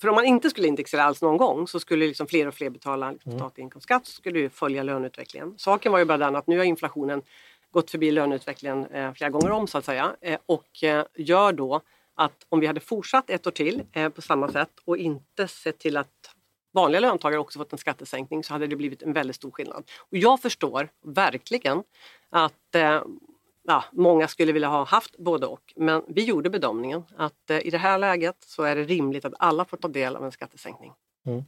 Speaker 3: för om man inte skulle indexera alls någon gång så skulle liksom fler och fler betala liksom statlig inkomstskatt så skulle det följa löneutvecklingen. Saken var ju bara den att nu har inflationen gått förbi löneutvecklingen eh, flera gånger om så att säga eh, och eh, gör då att om vi hade fortsatt ett år till eh, på samma sätt och inte sett till att vanliga löntagare också fått en skattesänkning så hade det blivit en väldigt stor skillnad. Och jag förstår verkligen att eh, ja, många skulle vilja ha haft både och. Men vi gjorde bedömningen att eh, i det här läget så är det rimligt att alla får ta del av en skattesänkning. Mm.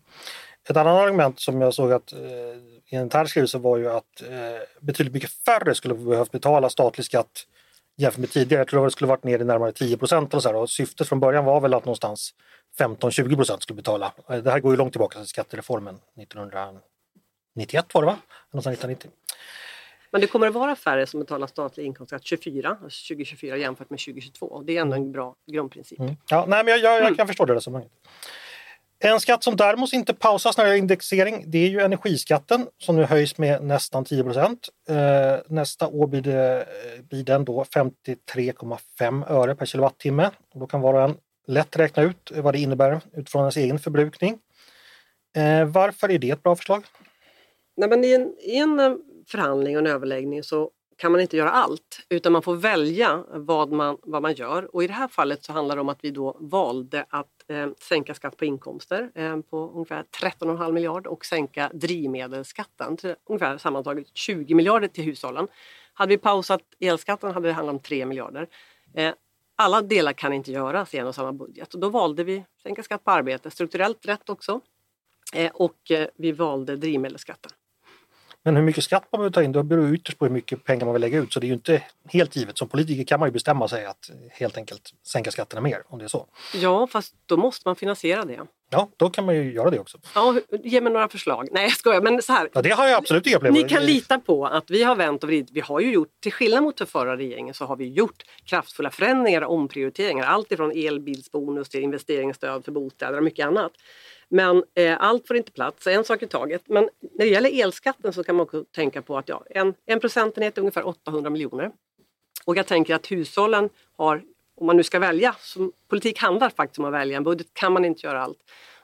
Speaker 2: Ett annat argument som jag såg att eh, i en intern skrivelse var ju att eh, betydligt mycket färre skulle behövt betala statlig skatt jämfört med tidigare. Jag tror det skulle varit ner i närmare 10 procent syftet från början var väl att någonstans 15-20 procent skulle betala. Eh, Det här går ju långt tillbaka till skattereformen 1991 var det va? Någonstans 1990.
Speaker 3: Men det kommer att vara färre som betalar statlig inkomstskatt 24, alltså 2024 jämfört med 2022. Och det är ändå en bra grundprincip.
Speaker 2: Mm. Ja, nej, men jag, jag, jag kan förstå det resonemanget. En skatt som däremot inte pausas när det gäller indexering det är ju energiskatten som nu höjs med nästan 10 procent. Eh, nästa år blir, det, eh, blir den då 53,5 öre per kilowattimme. Och då kan var och en lätt räkna ut vad det innebär utifrån ens egen förbrukning. Eh, varför är det ett bra förslag?
Speaker 3: Nej, men i, en, I en förhandling och en överläggning så kan man inte göra allt utan man får välja vad man, vad man gör. Och i det här fallet så handlar det om att vi då valde att eh, sänka skatt på inkomster eh, på ungefär 13,5 miljarder och sänka drivmedelsskatten till ungefär sammantaget 20 miljarder till hushållen. Hade vi pausat elskatten hade det handlat om 3 miljarder. Eh, alla delar kan inte göras i en och samma budget och då valde vi sänka skatt på arbete, strukturellt rätt också. Eh, och eh, vi valde drivmedelsskatten.
Speaker 2: Men hur mycket skatt man behöver ta in, det beror ytterst på hur mycket pengar man vill lägga ut. Så det är ju inte helt givet. Som politiker kan man ju bestämma sig att helt enkelt sänka skatterna mer om det är så.
Speaker 3: Ja, fast då måste man finansiera det.
Speaker 2: Ja, då kan man ju göra det också.
Speaker 3: Ja, ge mig några förslag. Nej jag skojar, men så här.
Speaker 2: Ja, det har jag absolut inga problem
Speaker 3: Ni kan lita på att vi har vänt och vridit. Vi har ju gjort, till skillnad mot den förra regeringen, så har vi gjort kraftfulla förändringar och omprioriteringar. Allt ifrån elbilsbonus till investeringsstöd för bostäder och mycket annat. Men eh, allt får inte plats, en sak i taget. Men när det gäller elskatten så kan man också tänka på att ja, en, en procentenhet är ungefär 800 miljoner. Och jag tänker att hushållen har, om man nu ska välja, som politik handlar faktiskt om att välja en budget, kan man inte göra allt.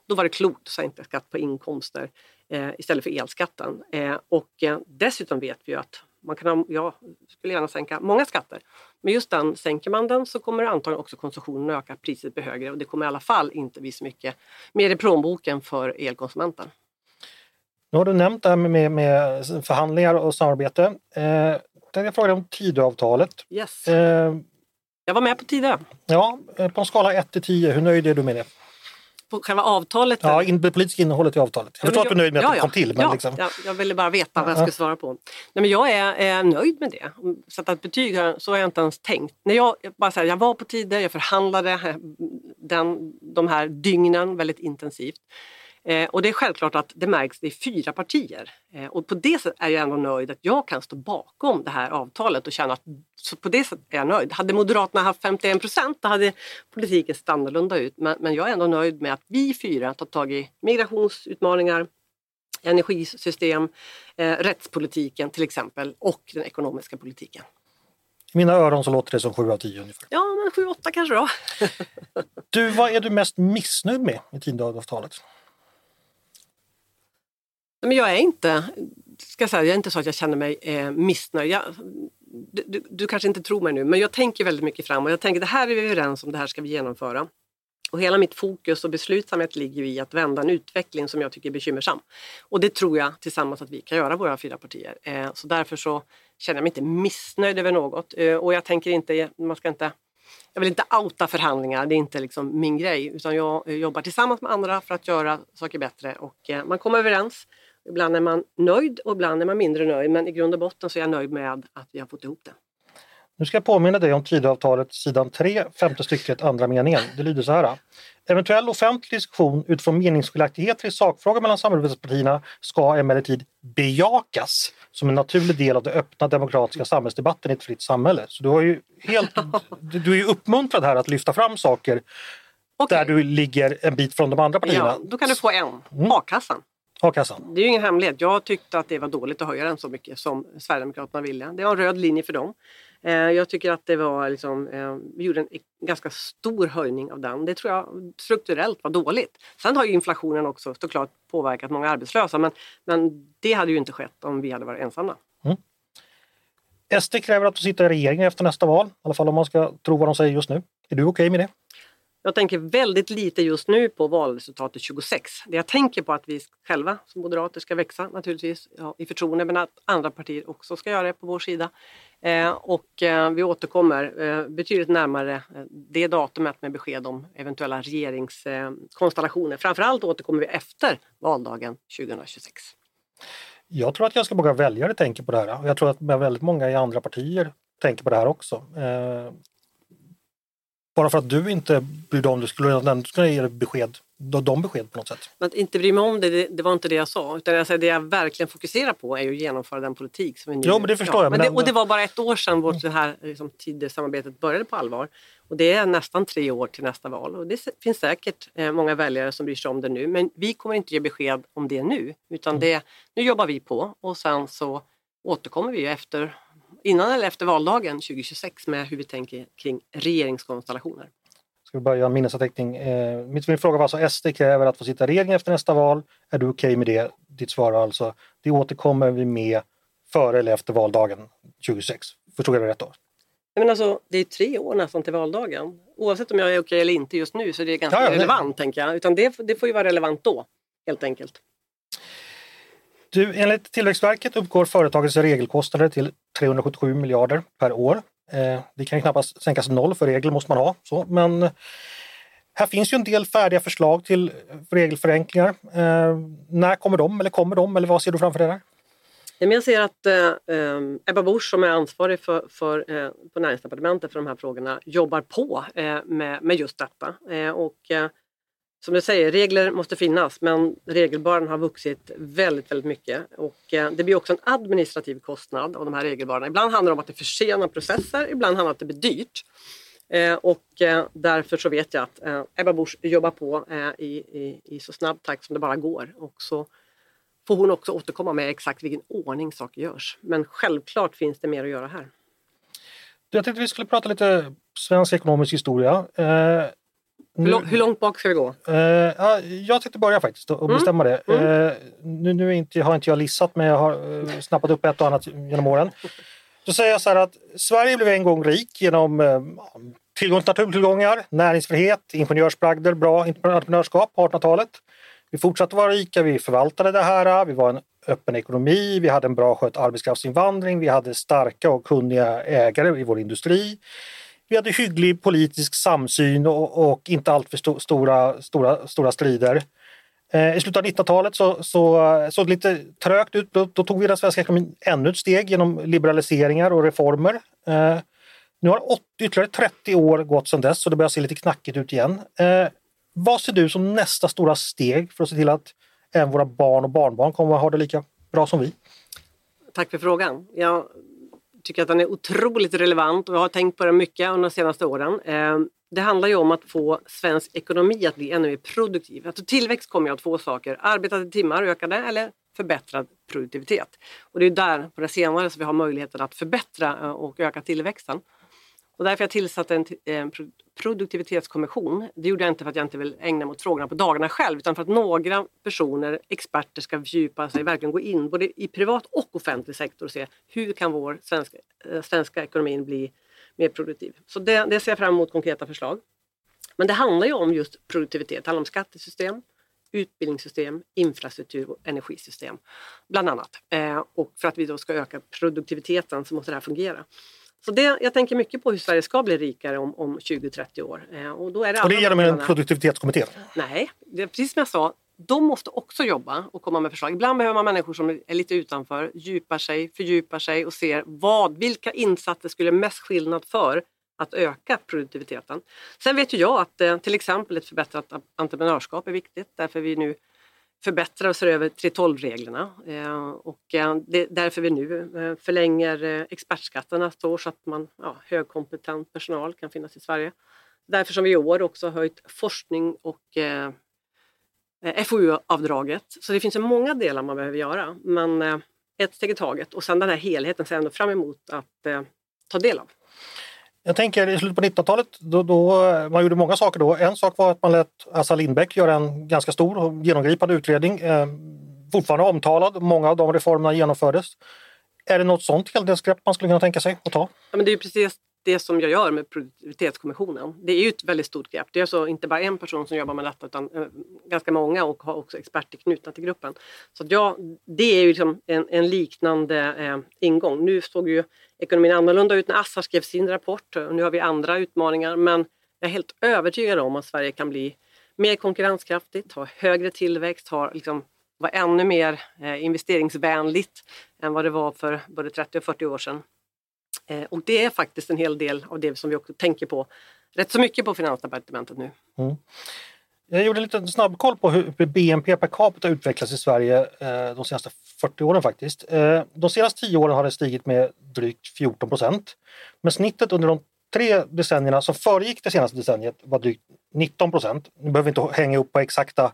Speaker 3: Då var det klokt att sänka skatt på inkomster eh, istället för elskatten. Eh, och eh, dessutom vet vi ju att man kan ha, jag skulle gärna sänka många skatter. Men just den, sänker man den så kommer antagligen också konsumtionen öka, priset bli högre och det kommer i alla fall inte bli så mycket mer i plånboken för elkonsumenten.
Speaker 2: Nu har du nämnt det här med, med förhandlingar och samarbete. Eh, jag fråga dig om Tidöavtalet.
Speaker 3: Yes.
Speaker 2: Eh,
Speaker 3: Jag var med på Tidö.
Speaker 2: ja, eh, på en skala 1 till 10, hur nöjd är du med det?
Speaker 3: På själva avtalet.
Speaker 2: Ja, in, det politiska innehållet i avtalet. Jag förstår att du är nöjd med att det kom till. Men
Speaker 3: ja,
Speaker 2: liksom,
Speaker 3: ja, jag ville bara veta vad jag
Speaker 2: Ja.
Speaker 3: skulle svara på. Nej, men jag är, är nöjd med det. Sätta ett betyg, så har jag inte ens tänkt. När jag, jag bara så här, jag var på tider, jag förhandlade eh, den, de här dygnen väldigt intensivt. Eh, och det är självklart att det märks, det är fyra partier. Eh, och på det sättet är jag ändå nöjd att jag kan stå bakom det här avtalet och känna att så på det sättet är jag nöjd. Hade Moderaterna haft 51 procent då hade politiken sett annorlunda ut. Men, men jag är ändå nöjd med att vi fyra tar tag i migrationsutmaningar, energisystem, eh, rättspolitiken till exempel och den ekonomiska politiken.
Speaker 2: I mina öron så låter det som 7 av 10 ungefär.
Speaker 3: Ja, men 7-8 kanske då.
Speaker 2: Du, vad är du mest missnöjd med i Tidöavtalet?
Speaker 3: Men jag är inte, ska jag säga, jag är inte så att jag känner mig eh, missnöjd. Jag, du, du, du kanske inte tror mig nu, men jag tänker väldigt mycket fram och jag tänker det här är vi överens om, det här ska vi genomföra. Och hela mitt fokus och beslutsamhet ligger i att vända en utveckling som jag tycker är bekymmersam. Och det tror jag tillsammans att vi kan göra, våra fyra partier. Eh, så därför så känner jag mig inte missnöjd över något. Eh, och jag tänker inte, man ska inte jag vill inte outa förhandlingar, det är inte liksom min grej. Utan jag eh, jobbar tillsammans med andra för att göra saker bättre och eh, man kommer överens. Ibland är man nöjd och ibland är man mindre nöjd men i grund och botten så är jag nöjd med att vi har fått ihop det.
Speaker 2: Nu ska jag påminna dig om Tidöavtalet sidan 3, femte stycket, andra meningen. Det lyder så här. Eventuell offentlig diskussion utifrån meningsskiljaktigheter i sakfrågor mellan samarbetspartierna ska emellertid bejakas som en naturlig del av den öppna demokratiska samhällsdebatten i ett fritt samhälle. Så du, har ju helt, du är ju uppmuntrad här att lyfta fram saker
Speaker 3: Okej.
Speaker 2: där du ligger en bit från de andra partierna.
Speaker 3: Ja, då kan du få en.
Speaker 2: Mm.
Speaker 3: A-kassan.
Speaker 2: A-kassan.
Speaker 3: Det är ju ingen hemlighet. Jag tyckte att det var dåligt att höja den så mycket som Sverigedemokraterna ville. Det var en röd linje för dem. Eh, Jag tycker att det var liksom, eh, vi gjorde en ganska stor höjning av den. Det tror jag strukturellt var dåligt. Sen har ju inflationen också såklart påverkat många arbetslösa men, men det hade ju inte skett om vi hade varit ensamma.
Speaker 2: SD kräver att du sitter i regeringen efter nästa val, i alla fall om man ska tro vad de säger just nu. Är du okej med det?
Speaker 3: Jag tänker väldigt lite just nu på valresultatet 26. Det jag tänker på att vi själva som moderater ska växa naturligtvis ja, i förtroende men att andra partier också ska göra det på vår sida. Eh, och eh, vi återkommer eh, betydligt närmare eh, det datumet med besked om eventuella regeringskonstellationer. Framförallt återkommer vi efter valdagen 2026.
Speaker 2: Jag tror att ganska många väljare tänker på det här och jag tror att väldigt många i andra partier tänker på det här också. Eh, bara för att du inte bryr dig om det skulle du ändå kunna ge besked, de, besked på något sätt.
Speaker 3: Men att inte bry mig om det, det, det var inte det jag sa. Utan jag säger, det jag verkligen fokuserar på är ju att genomföra den politik som vi nu...
Speaker 2: Jo, men det förstår jag,
Speaker 3: Men det, och det var bara ett år sedan vårt det här liksom, Tidösamarbetet började på allvar. Och det är nästan tre år till nästa val. Och det finns säkert eh, många väljare som bryr sig om det nu. Men vi kommer inte ge besked om det nu. Utan det, nu jobbar vi på och sen så återkommer vi ju efter, innan eller efter valdagen 2026 med hur vi tänker kring regeringskonstellationer.
Speaker 2: Ska vi bara göra en minnesanteckning. Eh, min fråga var alltså SD kräver att få sitta i regeringen efter nästa val. Är du okej med det? Ditt svar är alltså det återkommer vi med före eller efter valdagen 2026. Förstod jag det rätt då?
Speaker 3: Men alltså, det är tre år nästan till valdagen. Oavsett om jag är okej eller inte just nu så är det ganska
Speaker 2: Ja, det-
Speaker 3: relevant tänker jag. Utan det, det får ju vara relevant då, helt enkelt.
Speaker 2: Du, enligt Tillväxtverket uppgår företagets regelkostnader till 377 miljarder per år. Eh, det kan knappast sänkas noll för regler måste man ha. Så, men eh, här finns ju en del färdiga förslag till regelförenklingar. Eh, när kommer de eller kommer de eller vad ser du framför dig där?
Speaker 3: Jag ser att eh, Ebba Busch som är ansvarig för, för, eh, på näringsdepartementet för de här frågorna jobbar på eh, med, med just detta. Eh, och, eh, som du säger, regler måste finnas men regelbördan har vuxit väldigt, väldigt mycket. Och eh, det blir också en administrativ kostnad av de här regelbördorna. Ibland handlar det om att det försenar processer, ibland handlar det om att det blir dyrt. Eh, och eh, därför så vet jag att eh, Ebba Busch jobbar på eh, i, i, i, så snabb takt som det bara går. Och så får hon också återkomma med exakt vilken ordning saker görs. Men självklart finns det mer att göra här.
Speaker 2: Jag tänkte vi skulle prata lite svensk ekonomisk historia.
Speaker 3: Eh, Eh, hur, lång, hur, långt bak ska vi gå?
Speaker 2: Eh, ja, jag tänkte börja faktiskt och mm. bestämma det. Mm. Eh, nu nu inte, har inte jag lissat men jag har eh, snappat upp ett och annat genom åren. Då säger jag så här att Sverige blev en gång rik genom eh, tillgång till naturtillgångar, näringsfrihet, ingenjörsbragder, bra entreprenörskap på 1800-talet. Vi fortsatte vara rika, vi förvaltade det här, vi var en öppen ekonomi, vi hade en bra skött arbetskraftsinvandring, vi hade starka och kunniga ägare i vår industri. Vi hade hygglig politisk samsyn och, och inte alltför sto, stora, stora, stora strider. Eh, I slutet av 1900-talet så, så såg det lite trögt ut. Då, då, tog vi den svenska ekonomin ännu ett steg genom liberaliseringar och reformer. Eh, nu har 80, ytterligare 30 år gått sedan dess och det börjar se lite knackigt ut igen. Eh, vad ser du som nästa stora steg för att se till att även våra barn och barnbarn kommer att ha det lika bra som vi?
Speaker 3: Tack för frågan. Ja, tycker att den är otroligt relevant och jag har tänkt på den mycket under de senaste åren. Eh, det handlar ju om att få svensk ekonomi att bli ännu mer produktiv. Alltså tillväxt kommer ju av två saker, arbetade timmar ökade eller förbättrad produktivitet. Och det är där, på det senare, som vi har möjligheten att förbättra eh, och öka tillväxten. Och därför jag tillsatte en, en produktivitetskommission. Det gjorde jag inte för att jag inte vill ägna mig åt frågorna på dagarna själv utan för att några personer, experter, ska fördjupa sig, verkligen gå in både i privat och offentlig sektor och se hur kan vår svenska, eh, svenska ekonomin bli mer produktiv. Så det, det ser jag fram emot konkreta förslag. Men det handlar ju om just produktivitet. Det handlar om skattesystem, utbildningssystem, infrastruktur och energisystem. Bland annat. Eh, och för att vi då ska öka produktiviteten så måste det här fungera. Så det, jag tänker mycket på hur Sverige ska bli rikare om, om 20-30 år. Eh, och, då är det
Speaker 2: och det genom en produktivitetskommitté?
Speaker 3: Nej, det är precis som jag sa. De måste också jobba och komma med förslag. Ibland behöver man människor som är lite utanför, djupar sig, fördjupar sig och ser vad, vilka insatser skulle mest skillnad för att öka produktiviteten. Sen vet ju jag att eh, till exempel ett förbättrat entreprenörskap är viktigt därför vi nu förbättrar och ser över 3.12-reglerna. Eh, och eh, det är därför vi nu eh, förlänger expertskatterna ett år så att man, ja, högkompetent personal kan finnas i Sverige. Därför som vi i år också höjt forskning och eh, FoU-avdraget. Så det finns många delar man behöver göra. Men eh, ett steg i taget och sen den här helheten ser jag ändå fram emot att eh, ta del av.
Speaker 2: Jag tänker i slutet på 1900-talet, då, då, eh, man gjorde många saker då. En sak var att man lät Assa Lindbeck göra en ganska stor och genomgripande utredning. Eh, fortfarande omtalad, många av de reformerna genomfördes. Är det något sånt helhetsgrepp man skulle kunna tänka sig att ta?
Speaker 3: Ja, men det är precis det som jag gör med produktivitetskommissionen. Det är ju ett väldigt stort grepp. Det är alltså inte bara en person som jobbar med detta utan eh, ganska många och har också experter knutna till gruppen. Så ja, det är ju liksom en, en liknande eh, ingång. Nu såg ju ekonomin annorlunda ut när Assar skrev sin rapport och nu har vi andra utmaningar men jag är helt övertygad om att Sverige kan bli mer konkurrenskraftigt, ha högre tillväxt, ha liksom, vara ännu mer eh, investeringsvänligt än vad det var för både 30 och 40 år sedan. Eh, och det är faktiskt en hel del av det som vi också tänker på rätt så mycket på Finansdepartementet nu. Mm.
Speaker 2: Jag gjorde en liten snabbkoll på hur BNP per capita utvecklats i Sverige eh, de senaste 40 åren faktiskt. Eh, de senaste 10 åren har det stigit med drygt 14 procent. Men snittet under de tre decennierna som föregick det senaste decenniet var drygt 19 procent. Nu behöver vi inte hänga upp på exakta,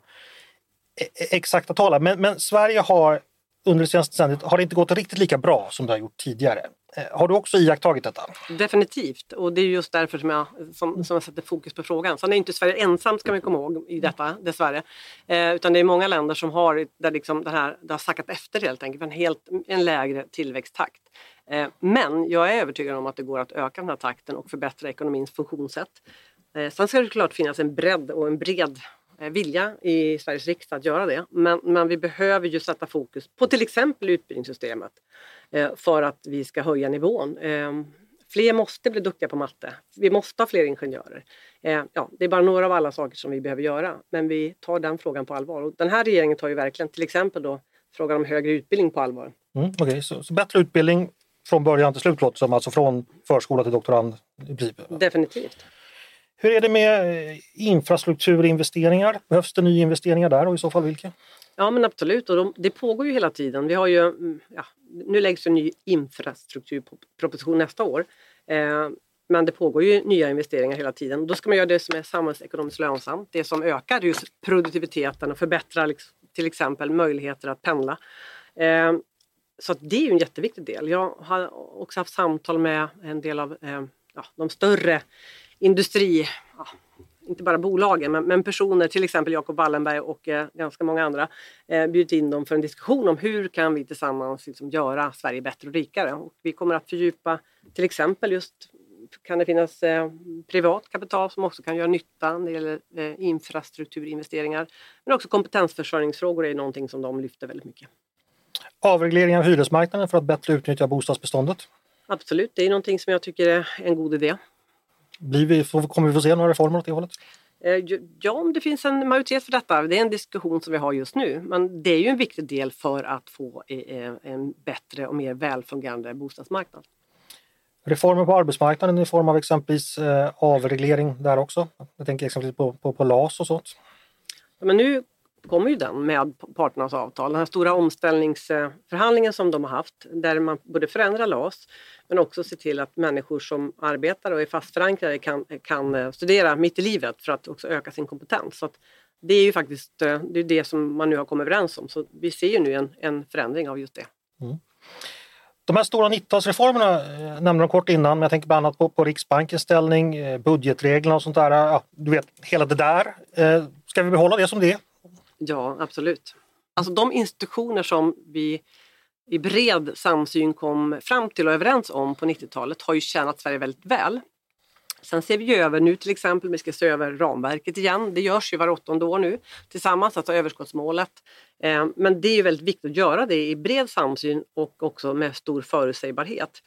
Speaker 2: e- e- exakta tal, men, men Sverige har under det senaste decenniet har det inte gått riktigt lika bra som det har gjort tidigare. Eh, har du också iakttagit detta?
Speaker 3: Definitivt och det är just därför som jag, som, som jag sätter fokus på frågan. Sen är inte Sverige ensamt ska man komma ihåg i detta dessvärre. Eh, utan det är många länder som har, där liksom det, här, det har sackat efter helt enkelt, en, helt, en lägre tillväxttakt. Eh, men jag är övertygad om att det går att öka den här takten och förbättra ekonomins funktionssätt. Eh, sen ska det klart finnas en bredd och en bred vilja i Sveriges riksdag att göra det. Men, men vi behöver ju sätta fokus på till exempel utbildningssystemet eh, för att vi ska höja nivån. Eh, fler måste bli duktiga på matte. Vi måste ha fler ingenjörer. Ja, det är bara några av alla saker som vi behöver göra, men vi tar den frågan på allvar. Och den här regeringen tar ju verkligen till exempel då frågan om högre utbildning på allvar.
Speaker 2: Mm, okay. så, så, bättre utbildning från början till slut låter som, alltså från förskola till doktorand?
Speaker 3: Definitivt.
Speaker 2: Hur är det med eh, infrastrukturinvesteringar? Behövs det nyinvesteringar där och i så fall vilka?
Speaker 3: Ja men absolut och de, det pågår ju hela tiden. Vi har ju, mm, ja, nu läggs en ny infrastrukturproposition nästa år. Eh, men det pågår ju nya investeringar hela tiden. Då ska man göra det som är samhällsekonomiskt lönsamt. Det som ökar just produktiviteten och förbättrar liksom, till exempel möjligheter att pendla. Eh, så det är ju en jätteviktig del. Jag har också haft samtal med en del av eh, ja, de större industri, ja, inte bara bolagen, men, men, personer, till exempel Jacob Wallenberg och eh, ganska många andra, eh, bjudit in dem för en diskussion om hur kan vi tillsammans liksom, göra Sverige bättre och rikare. Och vi kommer att fördjupa till exempel just kan det finnas eh, privat kapital som också kan göra nytta när det gäller eh, infrastrukturinvesteringar. Men också kompetensförsörjningsfrågor är någonting som de lyfter väldigt mycket.
Speaker 2: Avreglering av hyresmarknaden för att bättre utnyttja bostadsbeståndet?
Speaker 3: Absolut, det är någonting som jag tycker är en god idé.
Speaker 2: Blir vi, kommer vi få se några reformer åt det hållet?
Speaker 3: Eh, ja, om det finns en majoritet för detta. Det är en diskussion som vi har just nu. Men det är ju en viktig del för att få eh, en bättre och mer välfungerande bostadsmarknad.
Speaker 2: Reformer på arbetsmarknaden i form av exempelvis eh, avreglering där också? Jag tänker exempelvis på, på, på LAS och sånt.
Speaker 3: Men nu kommer ju den med parternas avtal. Den här stora omställningsförhandlingen som de har haft där man både förändrar LAS men också ser till att människor som arbetar och är fast förankrade kan, kan eh, studera mitt i livet för att också öka sin kompetens. Så det är ju faktiskt eh, det, är det som man nu har kommit överens om. Så vi ser ju nu en, en förändring av just det. Mm.
Speaker 2: De här stora 90-talsreformerna eh, nämnde de kort innan, men jag tänker bland annat på, på Riksbankens ställning, budgetreglerna och sånt där. Ja, du vet, hela det där. Ska vi behålla det som det är?
Speaker 3: Ja, absolut. Alltså de institutioner som vi i bred samsyn kom fram till och överens om på 90-talet har ju tjänat Sverige väldigt väl. Sen ser vi över nu till exempel, vi ska se över ramverket igen. Det görs ju var åttonde år nu tillsammans, alltså överskottsmålet. Eh, men det är ju väldigt viktigt att göra det i bred samsyn och också med stor förutsägbarhet.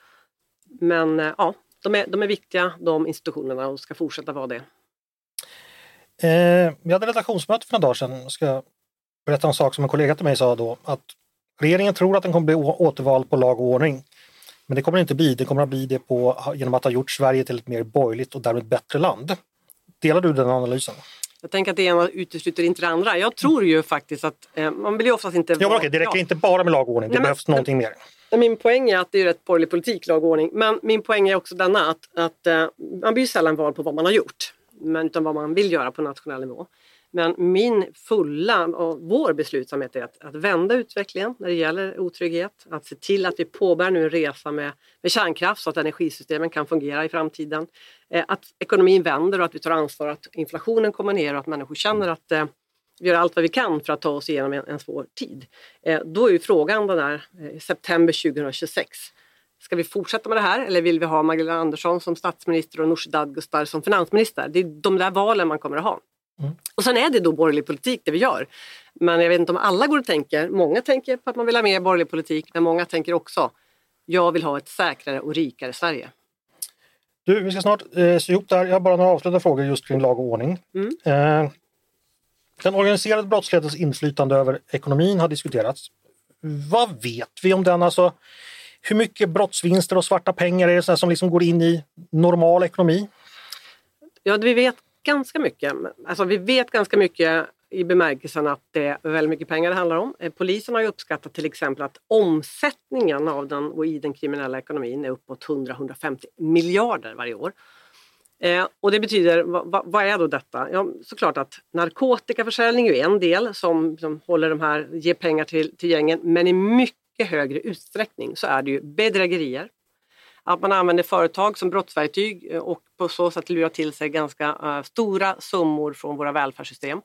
Speaker 3: Men eh, ja, de är, de är viktiga de institutionerna och ska fortsätta vara det.
Speaker 2: Eh, vi hade redaktionsmöte för några dagar sedan. Jag ska berätta en sak som en kollega till mig sa då. Att regeringen tror att den kommer bli återvald på lag och ordning. Men det kommer det inte bli. Det kommer att bli det på, genom att ha gjort Sverige till ett mer borgerligt och därmed bättre land. Delar du den analysen?
Speaker 3: Jag tänker att det ena utesluter inte det andra. Jag tror ju faktiskt att eh, man vill ju oftast inte...
Speaker 2: Ja, okej, det räcker ja. inte bara med lag och ordning, det Nej, behövs men, någonting mer.
Speaker 3: Min poäng är att det är rätt borgerlig politik, lag och ordning. Men min poäng är också denna att, att eh, man blir sällan vald på vad man har gjort men utan vad man vill göra på nationell nivå. Men min fulla och vår beslutsamhet är att, att vända utvecklingen när det gäller otrygghet. Att se till att vi påbörjar nu en resa med, med kärnkraft så att energisystemen kan fungera i framtiden. Eh, att ekonomin vänder och att vi tar ansvar att inflationen kommer ner och att människor känner att eh, vi gör allt vad vi kan för att ta oss igenom en, en svår tid. Eh, då är ju frågan den där eh, september 2026 Ska vi fortsätta med det här eller vill vi ha Magdalena Andersson som statsminister och Nooshi Dadgostar som finansminister? Det är de där valen man kommer att ha. Mm. Och sen är det då borgerlig politik det vi gör. Men jag vet inte om alla går och tänker. Många tänker på att man vill ha mer borgerlig politik men många tänker också jag vill ha ett säkrare och rikare Sverige.
Speaker 2: Du, vi ska snart eh, se ihop det här. Jag har bara några avslutande frågor just kring lag och ordning. Mm. Eh, den organiserade brottslighetens inflytande över ekonomin har diskuterats. Vad vet vi om den? Alltså, hur mycket brottsvinster och svarta pengar är det som liksom går in i normal ekonomi?
Speaker 3: Ja, vi vet ganska mycket. Alltså, vi vet ganska mycket i bemärkelsen att det är väldigt mycket pengar det handlar om. Eh, polisen har ju uppskattat till exempel att omsättningen av den och i den kriminella ekonomin är uppåt 100-150 miljarder varje år. Eh, och det betyder, vad, vad, är då detta? Ja, såklart att narkotikaförsäljning är en del som, som håller de här, ger pengar till, till gängen men i mycket mycket högre utsträckning så är det ju bedrägerier. Att man använder företag som brottsverktyg eh, och på så sätt lurar till sig ganska eh, stora summor från våra välfärdssystem.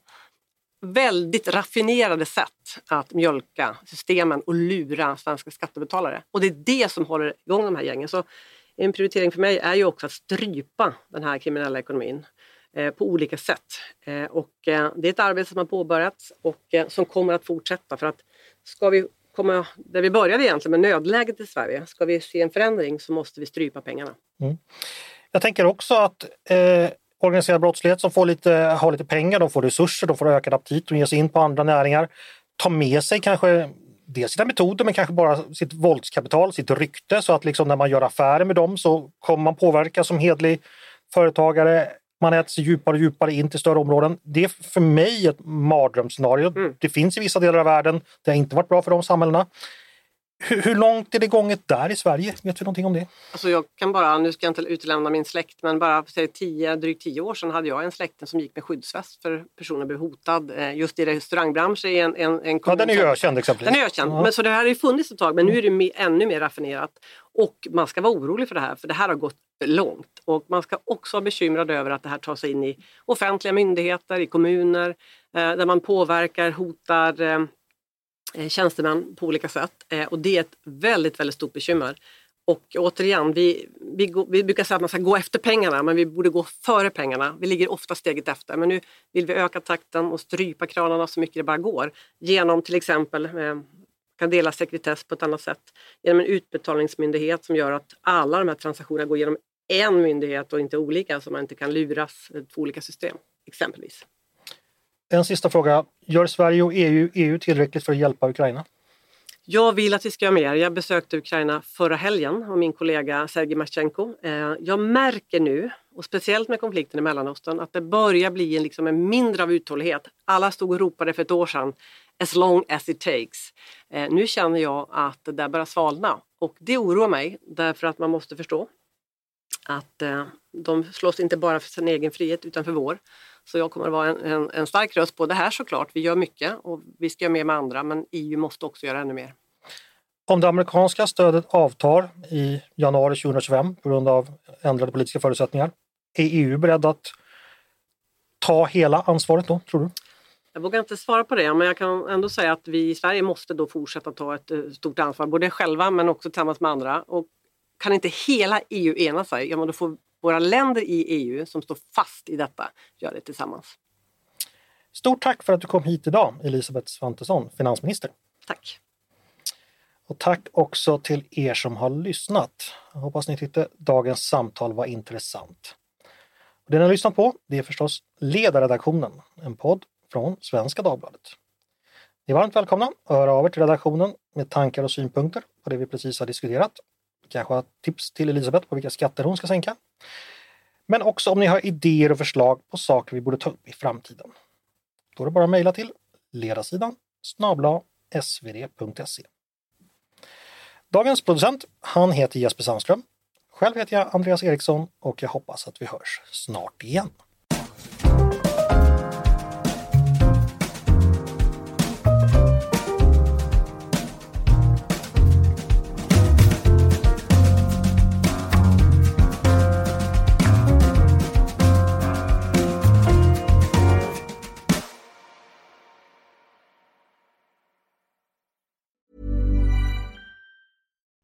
Speaker 3: Väldigt raffinerade sätt att mjölka systemen och lura svenska skattebetalare. Och det är det som håller igång de här gängen. Så en prioritering för mig är ju också att strypa den här kriminella ekonomin eh, på olika sätt. Och det är ett arbete som har påbörjats och som kommer att fortsätta för att ska vi komma där vi började egentligen med nödläget i Sverige. Ska vi se en förändring så måste vi strypa pengarna. Mm.
Speaker 2: Jag tänker också att eh, organiserad brottslighet som får lite, har lite pengar, de får resurser, de får ökad aptit, de ger sig in på andra näringar. tar med sig kanske dels sina metoder men kanske bara sitt våldskapital, sitt rykte så att liksom när man gör affärer med dem så kommer man påverka som hedlig företagare. Man äter sig djupare och djupare in till större områden. Det är för mig ett mardrömsscenario.
Speaker 3: Mm.
Speaker 2: Det finns i vissa delar av världen. Det har inte varit bra för de samhällena. Hur, hur långt är det gånget där i Sverige? Vet vi någonting om det?
Speaker 3: Alltså jag kan bara, nu ska jag inte utelämna min släkt, men bara för tio, drygt tio år sedan hade jag en släkting som gick med skyddsväst för personen blev hotad. Eh, Just i restaurangbranschen i en, en, en
Speaker 2: Ja, den är ju ökänd exempelvis.
Speaker 3: Den är ökänd.
Speaker 2: Ja.
Speaker 3: Men så det här har ju funnits ett tag men nu är det ännu mer raffinerat. Och man ska vara orolig för det här för det här har gått långt. Och man ska också vara bekymrad över att det här tar sig in i offentliga myndigheter, i kommuner eh, där man påverkar, hotar eh, eh, tjänstemän på olika sätt. Eh, och det är ett väldigt, väldigt stort bekymmer. Och återigen, vi, vi, vi brukar säga att man ska gå efter pengarna men vi borde gå före pengarna. Vi ligger ofta steget efter men nu vill vi öka takten och strypa kranarna så mycket det bara går. Genom till exempel eh, kan dela sekretess på ett annat sätt. Genom en utbetalningsmyndighet som gör att alla de här transaktionerna går genom en myndighet och inte olika så man inte kan luras två olika system exempelvis.
Speaker 2: En sista fråga. Gör Sverige och EU, EU tillräckligt för att hjälpa Ukraina?
Speaker 3: Jag vill att vi ska göra mer. Jag besökte Ukraina förra helgen och min kollega Sergej Marchenko. Eh, Jag märker nu, och speciellt med konflikten i Mellanöstern, att det börjar bli en, liksom en mindre av uthållighet. Alla stod och ropade för ett år sedan as long as it takes. Eh, Nu känner jag att det där börjar svalna och det oroar mig därför att man måste förstå att eh, de slåss inte bara för sin egen frihet utan för vår. Så jag kommer att vara en, en, en stark röst på det här såklart. Vi gör mycket och vi ska göra mer med andra men EU måste också göra ännu mer.
Speaker 2: Om det amerikanska stödet avtar i januari 2025 på grund av ändrade politiska förutsättningar, är EU beredd att ta hela ansvaret då, tror du?
Speaker 3: Jag vågar inte svara på det men jag kan ändå säga att vi i Sverige måste då fortsätta ta ett eh, stort ansvar, både själva men också tillsammans med andra. Och kan inte hela EU ena sig, ja men då får våra länder i EU som står fast i detta göra det tillsammans.
Speaker 2: Stort tack för att du kom hit idag, Elisabeth Svantesson, finansminister.
Speaker 3: Tack!
Speaker 2: Och tack också till er som har lyssnat. Jag hoppas ni tyckte dagens samtal var intressant. Och det ni har lyssnat på, det är förstås Ledarredaktionen, en podd från Svenska Dagbladet. Ni är varmt välkomna att höra av er till redaktionen med tankar och synpunkter på det vi precis har diskuterat. Kanske ha tips till Elisabeth på vilka skatter hon ska sänka. Men också om ni har idéer och förslag på saker vi borde ta upp i framtiden. Då är det bara att mejla till ledarsidan snabla svd.se. Dagens producent, han heter Jesper Sandström. Själv heter jag Andreas Eriksson och jag hoppas att vi hörs snart igen.